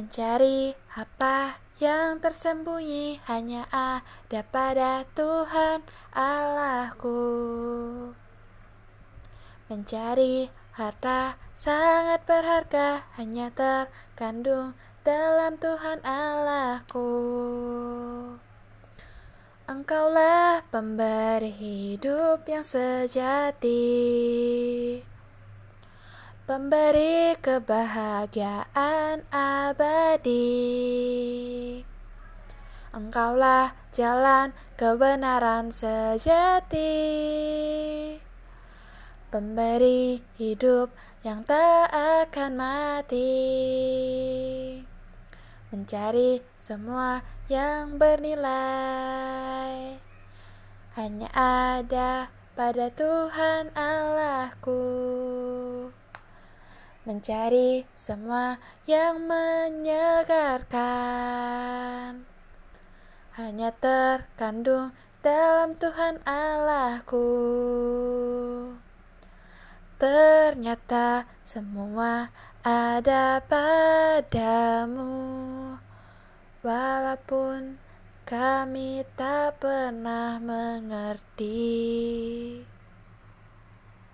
Mencari apa yang tersembunyi hanya ada pada Tuhan Allahku. Mencari harta sangat berharga hanya terkandung dalam Tuhan Allahku. Engkaulah pemberi hidup yang sejati pemberi kebahagiaan abadi. Engkaulah jalan kebenaran sejati, pemberi hidup yang tak akan mati. Mencari semua yang bernilai hanya ada pada Tuhan Allahku mencari semua yang menyegarkan. Hanya terkandung dalam Tuhan Allahku. Ternyata semua ada padamu, walaupun kami tak pernah mengerti.